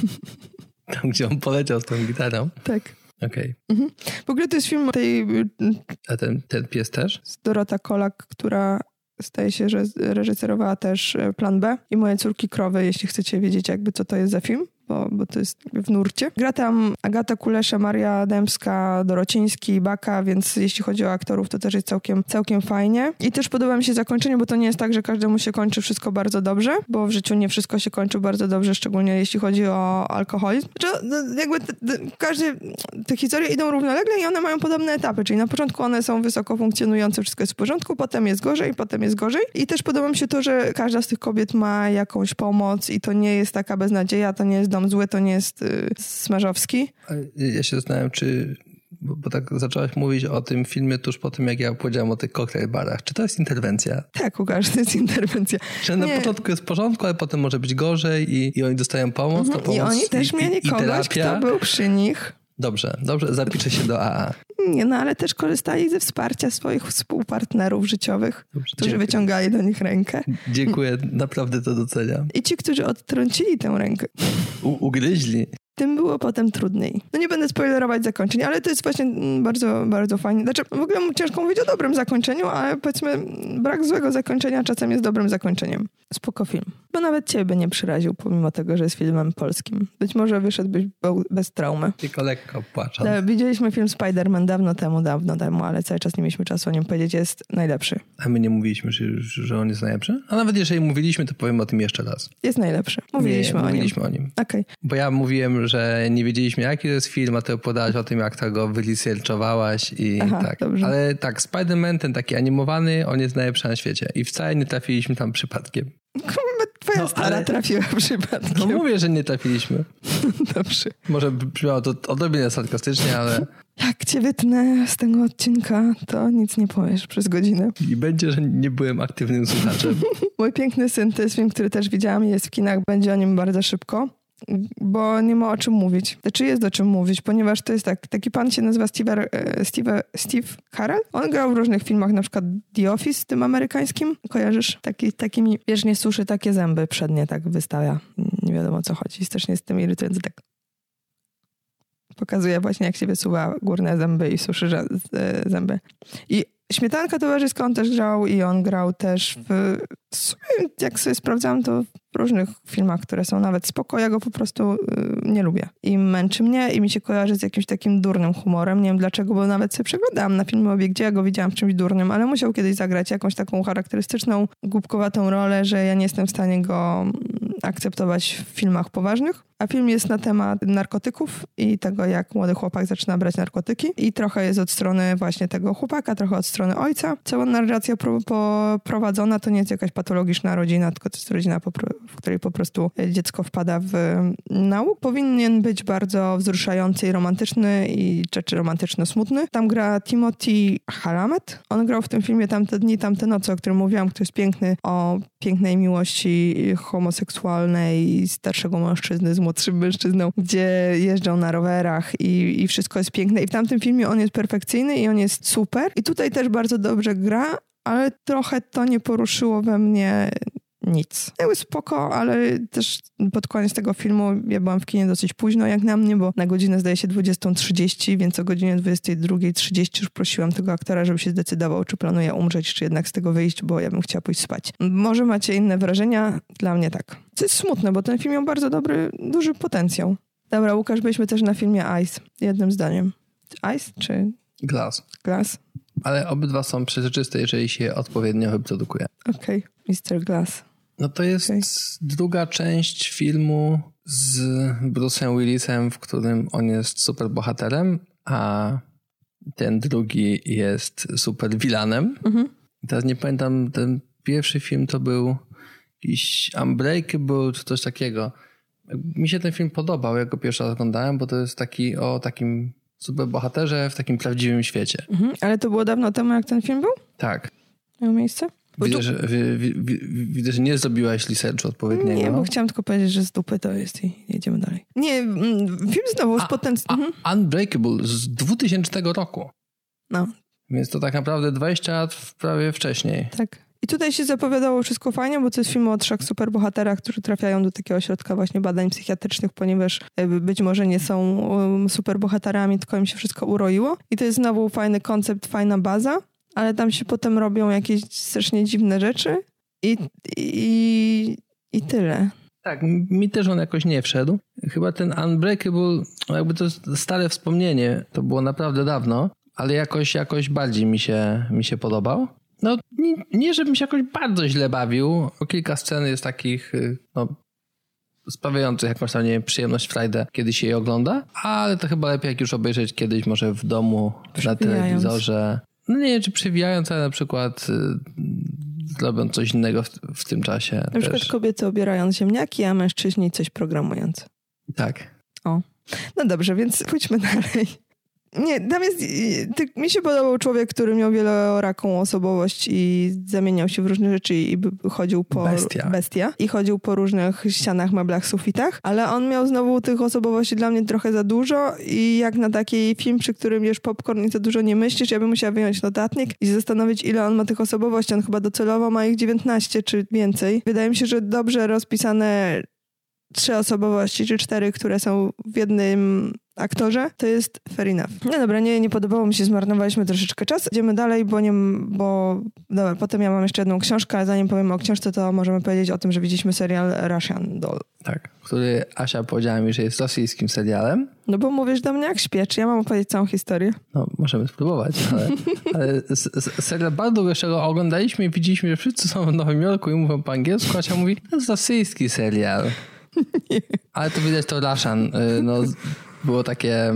(laughs) Tam, gdzie on poleciał z tą gitarą? Tak. Okej. Okay. Mhm. W ogóle to jest film tej... A ten, ten pies też? Z Dorota Kolak, która staje się, że reżyserowała też e, Plan B i Moje córki krowy, jeśli chcecie wiedzieć jakby co to jest za film bo, bo to jest w nurcie. Gra tam Agata Kulesze, Maria Dębska, Dorociński, Baka, więc jeśli chodzi o aktorów, to też jest całkiem, całkiem fajnie. I też podoba mi się zakończenie, bo to nie jest tak, że każdemu się kończy wszystko bardzo dobrze, bo w życiu nie wszystko się kończy bardzo dobrze, szczególnie jeśli chodzi o alkoholizm. Znaczy, no, jakby każdy, te historie idą równolegle i one mają podobne etapy, czyli na początku one są wysoko funkcjonujące, wszystko jest w porządku, potem jest gorzej, potem jest gorzej. I też podoba mi się to, że każda z tych kobiet ma jakąś pomoc i to nie jest taka beznadzieja, to nie jest dom dom zły to nie jest y, Smarzowski. Ja się zastanawiam, czy bo, bo, tak zaczęłaś mówić o tym filmie tuż po tym, jak ja powiedziałam o tych cocktail barach. Czy to jest interwencja? Tak, Łukasz, to jest interwencja. Że na początku jest w porządku, ale potem może być gorzej i, i oni dostają pomoc, mhm. pomoc I oni też i, mieli i, kogoś, kto był przy nich. Dobrze, dobrze, zapiszę się do AA. Nie, no ale też korzystali ze wsparcia swoich współpartnerów życiowych, dobrze, którzy dziękuję. wyciągali do nich rękę. Dziękuję, naprawdę to doceniam. I ci, którzy odtrącili tę rękę. U ugryźli tym było potem trudniej. No nie będę spoilerować zakończeń, ale to jest właśnie mm, bardzo, bardzo fajnie. Znaczy, w ogóle ciężko mówić o dobrym zakończeniu, ale powiedzmy, brak złego zakończenia czasem jest dobrym zakończeniem. Spoko film. Bo nawet ciebie nie przyraził, pomimo tego, że jest filmem polskim. Być może wyszedłbyś bez traumy. Tylko lekko płaczą. No, widzieliśmy film Spider-Man dawno temu, dawno temu, ale cały czas nie mieliśmy czasu o nim powiedzieć. Jest najlepszy. A my nie mówiliśmy, że, że on jest najlepszy? A nawet jeżeli mówiliśmy, to powiem o tym jeszcze raz. Jest najlepszy. Mówiliśmy nie, o mówiliśmy nim. Mówiliśmy o nim. Okej. Okay. Bo ja mówiłem, że nie wiedzieliśmy, jaki to jest film, a ty opowiadałaś o tym, jak to go wyresearchowałaś i Aha, tak. Dobrze. Ale tak, Spider-Man, ten taki animowany, on jest najlepszy na świecie. I wcale nie trafiliśmy tam przypadkiem. Twoja no, stara ale... trafiła przypadkiem. No mówię, że nie trafiliśmy. (laughs) Dobrze. Może brzmiało to odrobinę sarkastycznie, ale... Jak cię wytnę z tego odcinka, to nic nie powiesz przez godzinę. I będzie, że nie byłem aktywnym słuchaczem. (laughs) Mój piękny syn to jest film, który też widziałam jest w kinach. Będzie o nim bardzo szybko bo nie ma o czym mówić. Znaczy jest o czym mówić, ponieważ to jest tak, taki pan się nazywa Steve, Steve, Steve Carell. On grał w różnych filmach, na przykład The Office, tym amerykańskim. Kojarzysz? Taki, takimi, wiesz, nie suszy takie zęby przednie tak wystawia. Nie wiadomo o co chodzi. Strasznie z tym irytujący tak pokazuje właśnie, jak się wysuwa górne zęby i suszy e, zęby. I Śmietanka towarzyska on też grał i on grał też w, w sumie, jak sobie sprawdzałam, to w różnych filmach, które są nawet spoko, ja go po prostu y, nie lubię. I męczy mnie i mi się kojarzy z jakimś takim durnym humorem. Nie wiem dlaczego, bo nawet sobie przeglądałam na filmie gdzie ja go widziałam w czymś durnym, ale musiał kiedyś zagrać jakąś taką charakterystyczną, głupkowatą rolę, że ja nie jestem w stanie go mm, akceptować w filmach poważnych. A film jest na temat narkotyków i tego, jak młody chłopak zaczyna brać narkotyki. I trochę jest od strony właśnie tego chłopaka, trochę od strony ojca. Cała narracja pro, prowadzona to nie jest jakaś patologiczna rodzina, tylko to jest rodzina, w której po prostu dziecko wpada w nauk. Powinien być bardzo wzruszający i romantyczny i rzeczy romantyczno-smutny. Tam gra Timothy Halamet. On grał w tym filmie Tamte dni, tamte noce, o którym mówiłam, który jest piękny, o pięknej miłości homoseksualnej starszego mężczyzny z młodszym mężczyzną, gdzie jeżdżą na rowerach i, i wszystko jest piękne. I w tamtym filmie on jest perfekcyjny i on jest super. I tutaj też bardzo dobrze gra, ale trochę to nie poruszyło we mnie nic. Były spoko, ale też pod koniec tego filmu ja byłam w kinie dosyć późno jak na mnie, bo na godzinę zdaje się 20.30, więc o godzinie 22.30 już prosiłam tego aktora, żeby się zdecydował, czy planuje umrzeć, czy jednak z tego wyjść, bo ja bym chciała pójść spać. Może macie inne wrażenia? Dla mnie tak. Co jest smutne, bo ten film miał bardzo dobry, duży potencjał. Dobra, Łukasz, byliśmy też na filmie Ice, jednym zdaniem. Ice czy Glass. Glass? Ale obydwa są przezroczyste, jeżeli się odpowiednio wyprodukuje. Okej, okay. Mr. Glass. No to jest okay. druga część filmu z Bruce'em Willisem, w którym on jest super bohaterem, a ten drugi jest super vilanem. Mhm. Teraz nie pamiętam, ten pierwszy film to był jakiś Unbreakable czy coś takiego. Mi się ten film podobał, jak go pierwszy raz oglądałem, bo to jest taki o takim super bohaterze w takim prawdziwym świecie. Mhm. Ale to było dawno temu, jak ten film był? Tak. Miał miejsce? Widzę, tu... że, widzę, że nie zrobiłaś researchu odpowiedniego. Nie, bo chciałam tylko powiedzieć, że z dupy to jest i jedziemy dalej. Nie, mm, film znowu z potencjałem... Mhm. Unbreakable z 2000 roku. No. Więc to tak naprawdę 20 lat prawie wcześniej. Tak. I tutaj się zapowiadało wszystko fajnie, bo to jest film o trzech superbohaterach, którzy trafiają do takiego ośrodka właśnie badań psychiatrycznych, ponieważ e, być może nie są um, superbohaterami, tylko im się wszystko uroiło. I to jest znowu fajny koncept, fajna baza ale tam się potem robią jakieś strasznie dziwne rzeczy i, i, i tyle. Tak, mi też on jakoś nie wszedł. Chyba ten Unbreakable, jakby to stare wspomnienie, to było naprawdę dawno, ale jakoś, jakoś bardziej mi się, mi się podobał. No, nie, nie żebym się jakoś bardzo źle bawił, bo kilka scen jest takich, y, no, sprawiających jakąś tam, nie wiem, przyjemność Friday, kiedy się je ogląda, ale to chyba lepiej jak już obejrzeć kiedyś może w domu, na telewizorze, no nie wiem, czy przewijając, ale na przykład y, robiąc coś innego w, w tym czasie. Na też. przykład kobiety obierając ziemniaki, a mężczyźni coś programując. Tak. O. No dobrze, więc pójdźmy (laughs) dalej. Nie, tam jest, ty, mi się podobał człowiek, który miał wieloraką osobowość i zamieniał się w różne rzeczy i chodził po... Bestia. Bestia. I chodził po różnych ścianach, meblach, sufitach, ale on miał znowu tych osobowości dla mnie trochę za dużo i jak na taki film, przy którym jesz popcorn i za dużo nie myślisz, ja bym musiała wyjąć notatnik i zastanowić, ile on ma tych osobowości. On chyba docelowo ma ich 19 czy więcej. Wydaje mi się, że dobrze rozpisane trzy osobowości, czy cztery, które są w jednym aktorze, to jest fair enough. No dobra, nie, nie podobało mi się, zmarnowaliśmy troszeczkę czas. Idziemy dalej, bo nie, bo dobra, potem ja mam jeszcze jedną książkę, a zanim powiem o książce, to możemy powiedzieć o tym, że widzieliśmy serial Russian Doll. Tak, który Asia powiedziała mi, że jest rosyjskim serialem. No bo mówisz do mnie jak śpiesz, ja mam opowiedzieć całą historię. No, możemy spróbować, ale, (laughs) ale serial bardzo długo oglądaliśmy i widzieliśmy, że wszyscy są w Nowym Jorku i mówią po angielsku, Asia mówi, to jest rosyjski serial. (laughs) Ale to widać to Russian, y, no było takie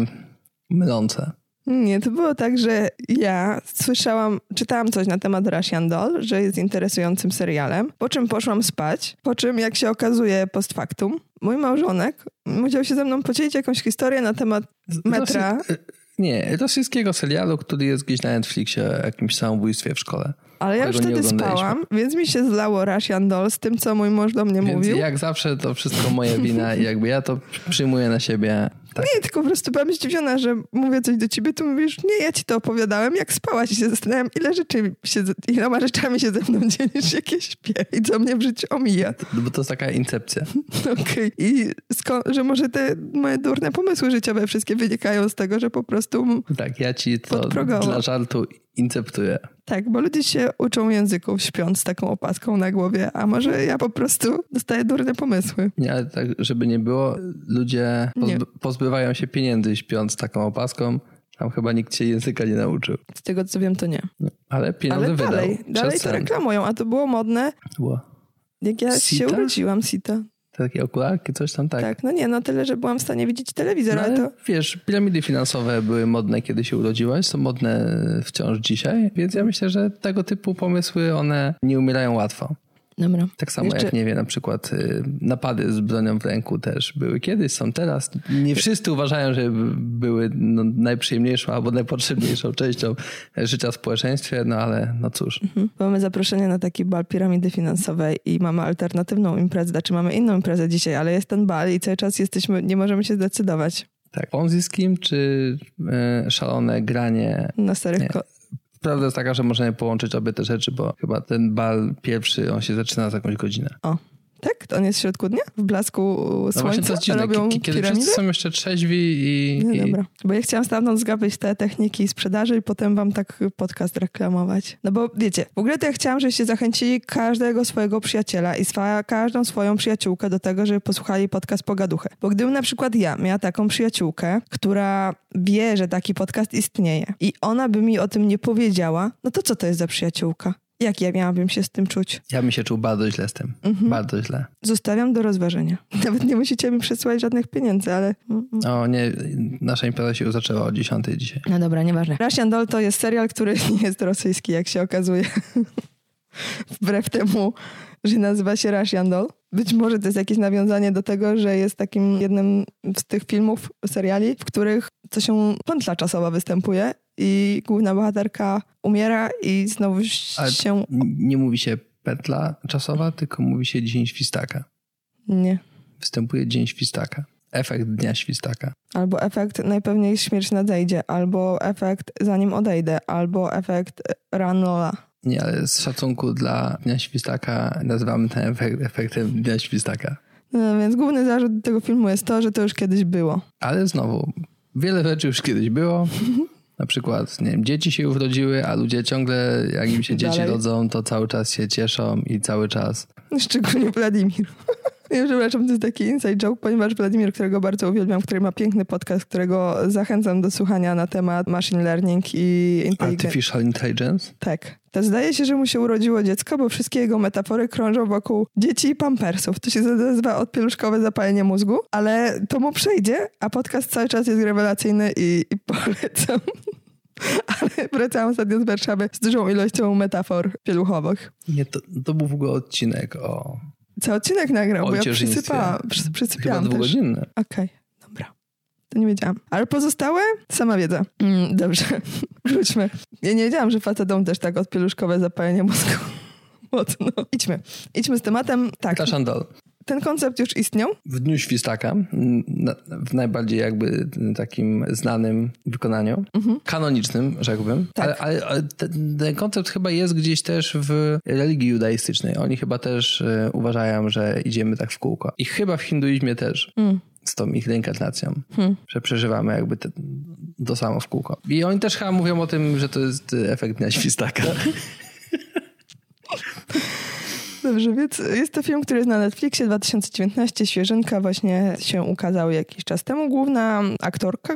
mylące. Nie, to było tak, że ja słyszałam, czytałam coś na temat Russian Doll, że jest interesującym serialem, po czym poszłam spać, po czym jak się okazuje post factum, mój małżonek musiał się ze mną podzielić jakąś historię na temat metra. Rosy... Nie, rosyjskiego serialu, który jest gdzieś na Netflixie o jakimś samobójstwie w szkole. Ale ja już wtedy spałam, więc mi się zlało Russian Doll z tym, co mój mąż do mnie więc mówił. jak zawsze to wszystko moja wina i jakby ja to przyjmuję na siebie. Tak. Nie, tylko po prostu byłam zdziwiona, że mówię coś do ciebie, to mówisz, nie, ja ci to opowiadałem, jak spałaś i się zastanawiam, ile rzeczy się, iloma rzeczami się ze mną dzielisz, jakie śpię i co mnie w życiu omija. No bo to jest taka incepcja. (laughs) Okej. Okay. I że może te moje durne pomysły życiowe wszystkie wynikają z tego, że po prostu Tak, ja ci to dla żartu inceptuję. Tak, bo ludzie się uczą języków śpiąc z taką opaską na głowie, a może ja po prostu dostaję durne pomysły. Nie, ale tak, żeby nie było, ludzie pozby pozbywają się pieniędzy śpiąc z taką opaską. Tam chyba nikt się języka nie nauczył. Z tego co wiem, to nie. No, ale pieniądze ale dalej, wydał. Dalej to reklamują, a to było modne. Było. Jak ja Sita? się urodziłam, Sita. Takie okularki, coś tam tak. Tak, no nie, no tyle, że byłam w stanie widzieć telewizor, no, ale to... Wiesz, piramidy finansowe były modne, kiedy się urodziłaś, są modne wciąż dzisiaj, więc ja myślę, że tego typu pomysły, one nie umierają łatwo. Dobra. Tak samo Jeszcze- jak, nie wiem, na przykład y, napady z bronią w ręku też były kiedyś, są teraz. Nie wszyscy uważają, że by- były no, najprzyjemniejszą albo najpotrzebniejszą częścią życia w społeczeństwie, no ale no cóż. Mhm. Mamy zaproszenie na taki bal piramidy finansowej i mamy alternatywną imprezę, znaczy mamy inną imprezę dzisiaj, ale jest ten bal i cały czas jesteśmy, nie możemy się zdecydować Tak. Ponzi scheme czy y, szalone granie na starych ko- Prawda jest taka, że możemy połączyć obie te rzeczy, bo chyba ten bal pierwszy, on się zaczyna za jakąś godzinę. O, on jest w środku dnia? W blasku No właśnie słońca dziwne, robią Ki- kiedy wszyscy są jeszcze trzeźwi i, No i dobra, bo ja chciałam stamtąd zgapić te techniki sprzedaży i potem wam tak podcast reklamować. No bo wiecie, w ogóle to ja chciałam, żebyście zachęcili każdego swojego przyjaciela i swa, każdą swoją przyjaciółkę do tego, żeby posłuchali podcast Pogaduchy. Bo gdybym na przykład ja miała taką przyjaciółkę, która wie, że taki podcast istnieje i ona by mi o tym nie powiedziała, no to co to jest za przyjaciółka? Jak ja miałabym się z tym czuć? ja bym się czuł bardzo źle z tym. Mhm. Bardzo źle. Zostawiam do rozważenia. (laughs) Nawet nie musicie mi przesyłać żadnych pieniędzy, ale... mm, mm. O nie, nasza impreza się zaczęła o 10 dzisiaj. No dobra, nieważne. Russian Doll to jest serial, który (laughs) nie jest rosyjski, jak się okazuje. (laughs) Wbrew temu, że nazywa się Russian Doll. Być może to jest jakieś nawiązanie do tego, że jest takim jednym z tych filmów, seriali, w których co się pętla czasowa występuje i główna bohaterka umiera i znowu Ale się... nie mówi się petla czasowa, tylko mówi się dzień świstaka. Nie. Występuje dzień świstaka. Efekt dnia świstaka. Albo efekt najpewniej śmierć nadejdzie, albo efekt zanim odejdę, albo efekt run Lola. Nie, ale z szacunku dla dnia świstaka nazywamy ten efekt efektem dnia świstaka. No, więc główny zarzut tego filmu jest to, że to już kiedyś było. Ale znowu, wiele rzeczy już kiedyś było. (laughs) Na przykład, nie wiem, dzieci się urodziły, a ludzie ciągle, jak im się dzieci Dalej. rodzą, to cały czas się cieszą i cały czas. Szczególnie Wladimir. Ja przepraszam, to jest taki inside joke, ponieważ Wladimir, którego bardzo uwielbiam, który ma piękny podcast, którego zachęcam do słuchania na temat machine learning i intelligencji. Artificial intelligence? Tak. To zdaje się, że mu się urodziło dziecko, bo wszystkie jego metafory krążą wokół dzieci i pampersów. To się nazywa odpieluszkowe zapalenie mózgu, ale to mu przejdzie, a podcast cały czas jest rewelacyjny i, i (laughs) polecam. Ale wracałam ostatnio z Warszawy z dużą ilością metafor pieluchowych. Nie, to, to był w ogóle odcinek o Co odcinek nagrał, bo ja przysypałam, przys- chyba przysypiałam też. dwugodzinny. Okej, dobra. To nie wiedziałam. Ale pozostałe? Sama wiedza. Mm, dobrze, (laughs) wróćmy. Ja nie wiedziałam, że facetom też tak odpieluszkowe zapalenie mózgu. (laughs) Mocno. Idźmy. Idźmy z tematem. Tak, Tashandol. Ten koncept już istniał. W Dniu Świstaka, w najbardziej jakby takim znanym wykonaniu, kanonicznym, rzekłbym. Mhm. Tak. Ale, ale, ale ten, ten koncept chyba jest gdzieś też w religii judaistycznej. Oni chyba też e, uważają, że idziemy tak w kółko. I chyba w hinduizmie też. Mm. Z tą ich reinkarnacją, Hmm. że przeżywamy jakby te, to samo w kółko. I oni też chyba mówią o tym, że to jest efekt dnia świstaka. (laughs) Dobrze, więc jest to film, który jest na Netflixie 2019, świeżynka, właśnie się ukazał jakiś czas temu. Główna aktorka,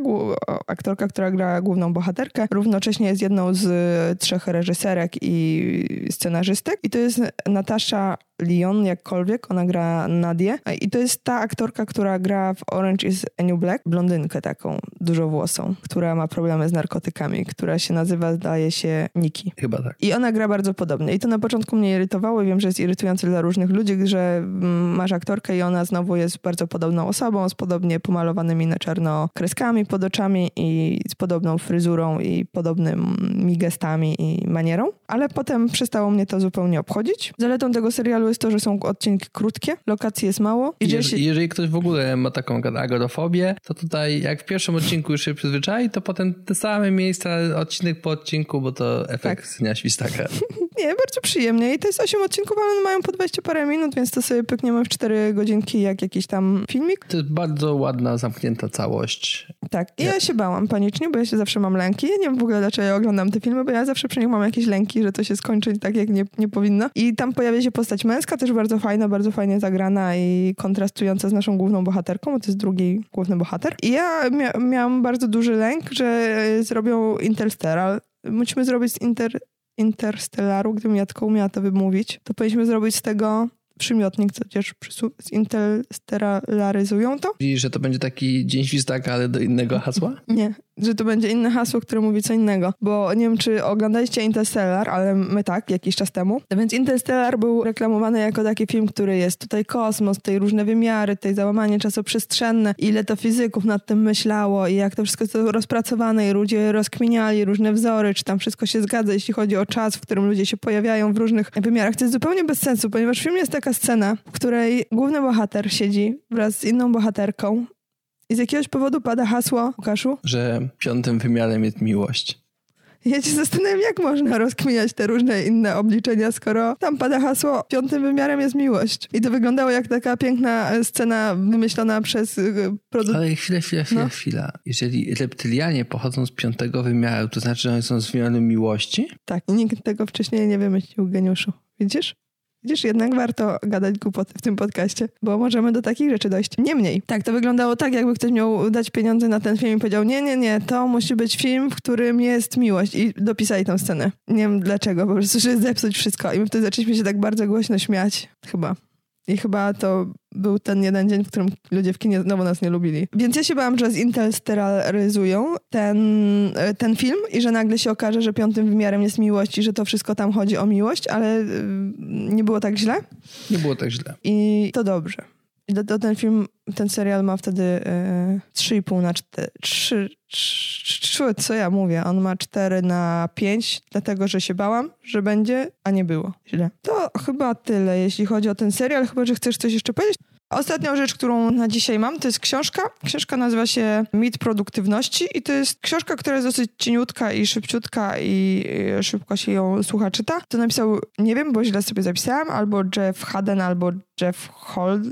aktorka, która gra główną bohaterkę, równocześnie jest jedną z trzech reżyserek i scenarzystek. I to jest Natasza Lyon, jakkolwiek, ona gra Nadię. I to jest ta aktorka, która gra w Orange is the New Black, blondynkę taką, dużowłosą, która ma problemy z narkotykami, która się nazywa, zdaje się, Nikki. chyba tak. I ona gra bardzo podobnie. I to na początku mnie irytowało. i Wiem, że jest irytujące dla różnych ludzi, że mm, masz aktorkę i ona znowu jest bardzo podobną osobą, z podobnie pomalowanymi na czarno kreskami pod oczami i z podobną fryzurą i podobnymi gestami i manierą. Ale potem przestało mnie to zupełnie obchodzić. Zaletą tego serialu jest to, że są odcinki krótkie, lokacji jest mało. I dzieje się... Jeżeli, jeżeli ktoś w ogóle ma taką agorafobię, to tutaj jak w pierwszym odcinku już się przyzwyczai, to potem te same miejsca, odcinek po odcinku, bo to efekt Tak. dnia świstaka. (laughs) Nie, bardzo przyjemnie. I to jest 8 odcinków, ale one mają po 20 parę minut, więc to sobie pykniemy w 4 godzinki jak jakiś tam filmik. To jest bardzo ładna, zamknięta całość. Tak. I ja się bałam panicznie, bo ja się zawsze mam lęki. Ja nie wiem w ogóle, dlaczego ja oglądam te filmy, bo ja zawsze przy nich mam jakieś lęki, że to się skończy tak, jak nie, nie powinno. I tam pojawia się postać męska, też bardzo fajna, bardzo fajnie zagrana i kontrastująca z naszą główną bohaterką, bo to jest drugi główny bohater. I ja mia miałam bardzo duży lęk, że e, zrobią Interstellar. Musimy zrobić z Inter Interstellaru, gdybym ja tylko umiała to wymówić, to powinniśmy zrobić z tego przymiotnik, przysu- zinterstellaryzują to? Widzisz, że to będzie taki dzień świstaka, ale do innego hasła? Nie, że to będzie inne hasło, które mówi co innego. Bo nie wiem, czy oglądaliście Interstellar, ale my tak, jakiś czas temu. No więc Interstellar był reklamowany jako taki film, który jest tutaj kosmos, tutaj różne wymiary, tutaj załamanie czasoprzestrzenne, ile to fizyków nad tym myślało i jak to wszystko jest rozpracowane i ludzie rozkminiali różne wzory, czy tam wszystko się zgadza, jeśli chodzi o czas, w którym ludzie się pojawiają w różnych wymiarach. To jest zupełnie bez sensu, ponieważ w filmie jest taka scena, w której główny bohater siedzi wraz z inną bohaterką i z jakiegoś powodu pada hasło, Łukaszu? Że piątym wymiarem jest miłość. Ja się zastanawiam, jak można rozkminiać te różne inne obliczenia, skoro tam pada hasło, piątym wymiarem jest miłość. I to wyglądało jak taka piękna e, scena wymyślona przez e, producenta. Ale chwilę, chwilę, chwilę, no. chwila. Jeżeli reptylianie pochodzą z piątego wymiaru, to znaczy, że oni są z wymiaru miłości? Tak, nikt tego wcześniej nie wymyślił, geniuszu. Widzisz? Widzisz, jednak warto gadać głupoty w tym podcaście, bo możemy do takich rzeczy dojść. Niemniej, tak, to wyglądało tak, jakby ktoś miał dać pieniądze na ten film i powiedział, nie, nie, nie, to musi być film, w którym jest miłość i dopisali tę scenę. Nie wiem dlaczego, po prostu, żeby zepsuć wszystko. I my wtedy zaczęliśmy się tak bardzo głośno śmiać, chyba. I chyba to był ten jeden dzień, w którym ludzie w kinie znowu nas nie lubili. Więc ja się bałam, że zintersteraryzują ten, e, ten film i że nagle się okaże, że piątym wymiarem jest miłość i że to wszystko tam chodzi o miłość, ale e, nie było tak źle. Nie było tak źle. I to dobrze. Do, do ten film, ten serial ma wtedy e, 3,5 na 4. 3, 3, co ja mówię? On ma 4 na 5, dlatego że się bałam, że będzie, a nie było źle. To chyba tyle, jeśli chodzi o ten serial. Chyba, że chcesz coś jeszcze powiedzieć? Ostatnią rzecz, którą na dzisiaj mam, to jest książka. Książka nazywa się Mit Produktywności i to jest książka, która jest dosyć cieniutka i szybciutka i szybko się ją słucha, czyta. To napisał, nie wiem, bo źle sobie zapisałam, albo Jeff Haden, albo Jeff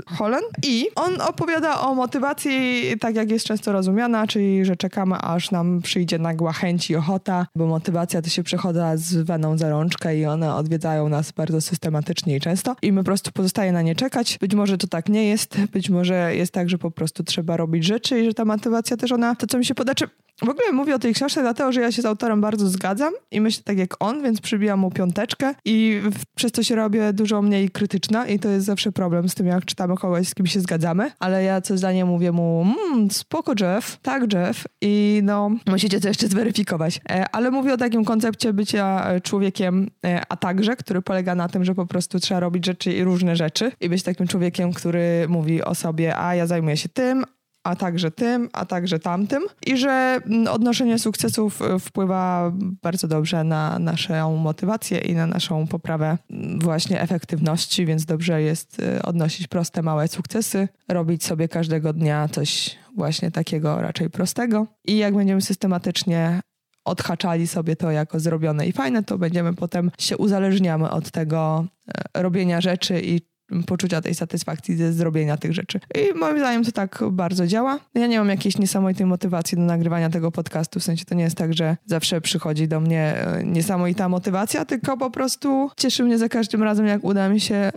Holland i on opowiada o motywacji tak jak jest często rozumiana, czyli że czekamy aż nam przyjdzie nagła chęć i ochota, bo motywacja to się przechoda z weną za rączkę i one odwiedzają nas bardzo systematycznie i często i my po prostu pozostaje na nie czekać. Być może to tak nie jest, być może jest tak, że po prostu trzeba robić rzeczy i że ta motywacja też ona, to co mi się poda, w ogóle mówię o tej książce dlatego, że ja się z autorem bardzo zgadzam i myślę tak jak on, więc przybijam mu piąteczkę i przez to się robię dużo mniej krytyczna i to jest zawsze problem z tym, jak czytamy kogoś, z kim się zgadzamy, ale ja co zdanie mówię mu, mmm, spoko Jeff, tak Jeff i no, musicie to jeszcze zweryfikować. E, ale mówię o takim koncepcie bycia e, człowiekiem, e, a także, który polega na tym, że po prostu trzeba robić rzeczy i różne rzeczy i być takim człowiekiem, który mówi o sobie, a ja zajmuję się tym, a także tym, a także tamtym. I że mm, odnoszenie sukcesów y, wpływa bardzo dobrze na naszą motywację i na naszą poprawę mm, właśnie efektywności, więc dobrze jest y, odnosić proste, małe sukcesy, robić sobie każdego dnia coś właśnie takiego raczej prostego. I jak będziemy systematycznie odhaczali sobie to jako zrobione i fajne, to będziemy potem się uzależniamy od tego e, robienia rzeczy i poczucia tej satysfakcji ze zrobienia tych rzeczy. I moim zdaniem to tak bardzo działa. Ja nie mam jakiejś niesamowitej motywacji do nagrywania tego podcastu, w sensie to nie jest tak, że zawsze przychodzi do mnie e, niesamowita motywacja, tylko po prostu cieszy mnie za każdym razem, jak uda mi się e,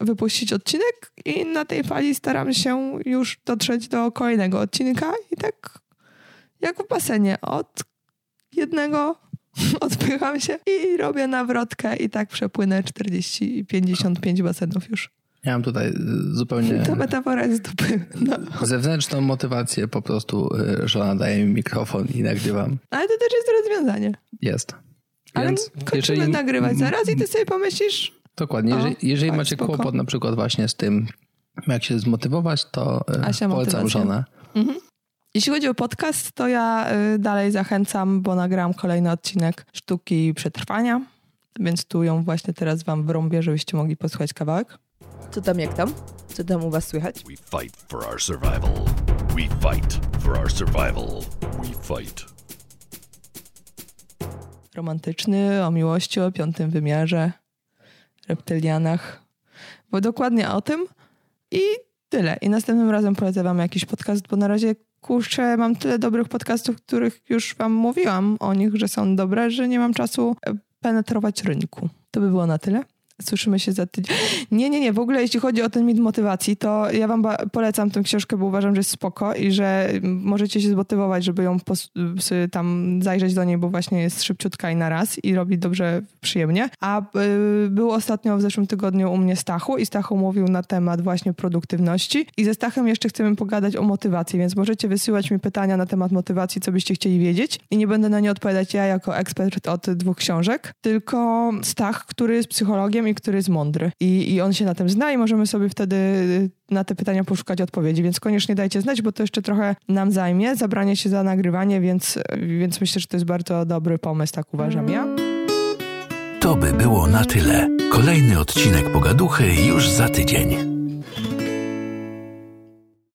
wypuścić odcinek i na tej fali staram się już dotrzeć do kolejnego odcinka i tak jak w basenie, od jednego (laughs) odpycham się i robię nawrotkę i tak przepłynę 40-55 basenów już. Ja mam tutaj y, zupełnie... To metafora jest dupy. No. Zewnętrzną motywację po prostu y, żona daje mi mikrofon i nagrywam. Ale to też jest rozwiązanie. Jest. Ale Więc kończymy jeżeli... nagrywać zaraz i ty sobie pomyślisz... Dokładnie. Jeżeli, jeżeli macie spoko. kłopot na przykład właśnie z tym, jak się zmotywować, to y, Asia polecam motywacja. żonę. Mhm. Jeśli chodzi o podcast, to ja y, dalej zachęcam, bo nagram kolejny odcinek Sztuki Przetrwania, więc tu ją właśnie teraz wam wrąbię, żebyście mogli posłuchać kawałek. Co tam, jak tam? Co tam u was słychać? We fight for our survival. We fight for our survival. We fight. Romantyczny, o miłości, o piątym wymiarze, reptylianach. Bo dokładnie o tym i tyle. I następnym razem polecę wam jakiś podcast, bo na razie kurczę, mam tyle dobrych podcastów, których już wam mówiłam o nich, że są dobre, że nie mam czasu e, penetrować rynku. To by było na tyle. Słyszymy się za tydzień. Nie, nie, nie. W ogóle jeśli chodzi o ten mit motywacji, to ja wam polecam tę książkę, bo uważam, że jest spoko i że możecie się zmotywować, żeby ją tam zajrzeć do niej, bo właśnie jest szybciutka i na raz i robi dobrze, przyjemnie. A y, był ostatnio w zeszłym tygodniu u mnie Stachu i Stachu mówił na temat właśnie produktywności i ze Stachem jeszcze chcemy pogadać o motywacji, więc możecie wysyłać mi pytania na temat motywacji, co byście chcieli wiedzieć i nie będę na nie odpowiadać ja jako ekspert od dwóch książek, tylko Stach, który jest psychologiem i który jest mądry. I, I on się na tym zna i możemy sobie wtedy na te pytania poszukać odpowiedzi, więc koniecznie dajcie znać, bo to jeszcze trochę nam zajmie, zabranie się za nagrywanie, więc, więc myślę, że to jest bardzo dobry pomysł, tak uważam ja. To by było na tyle. Kolejny odcinek Pogaduchy już za tydzień.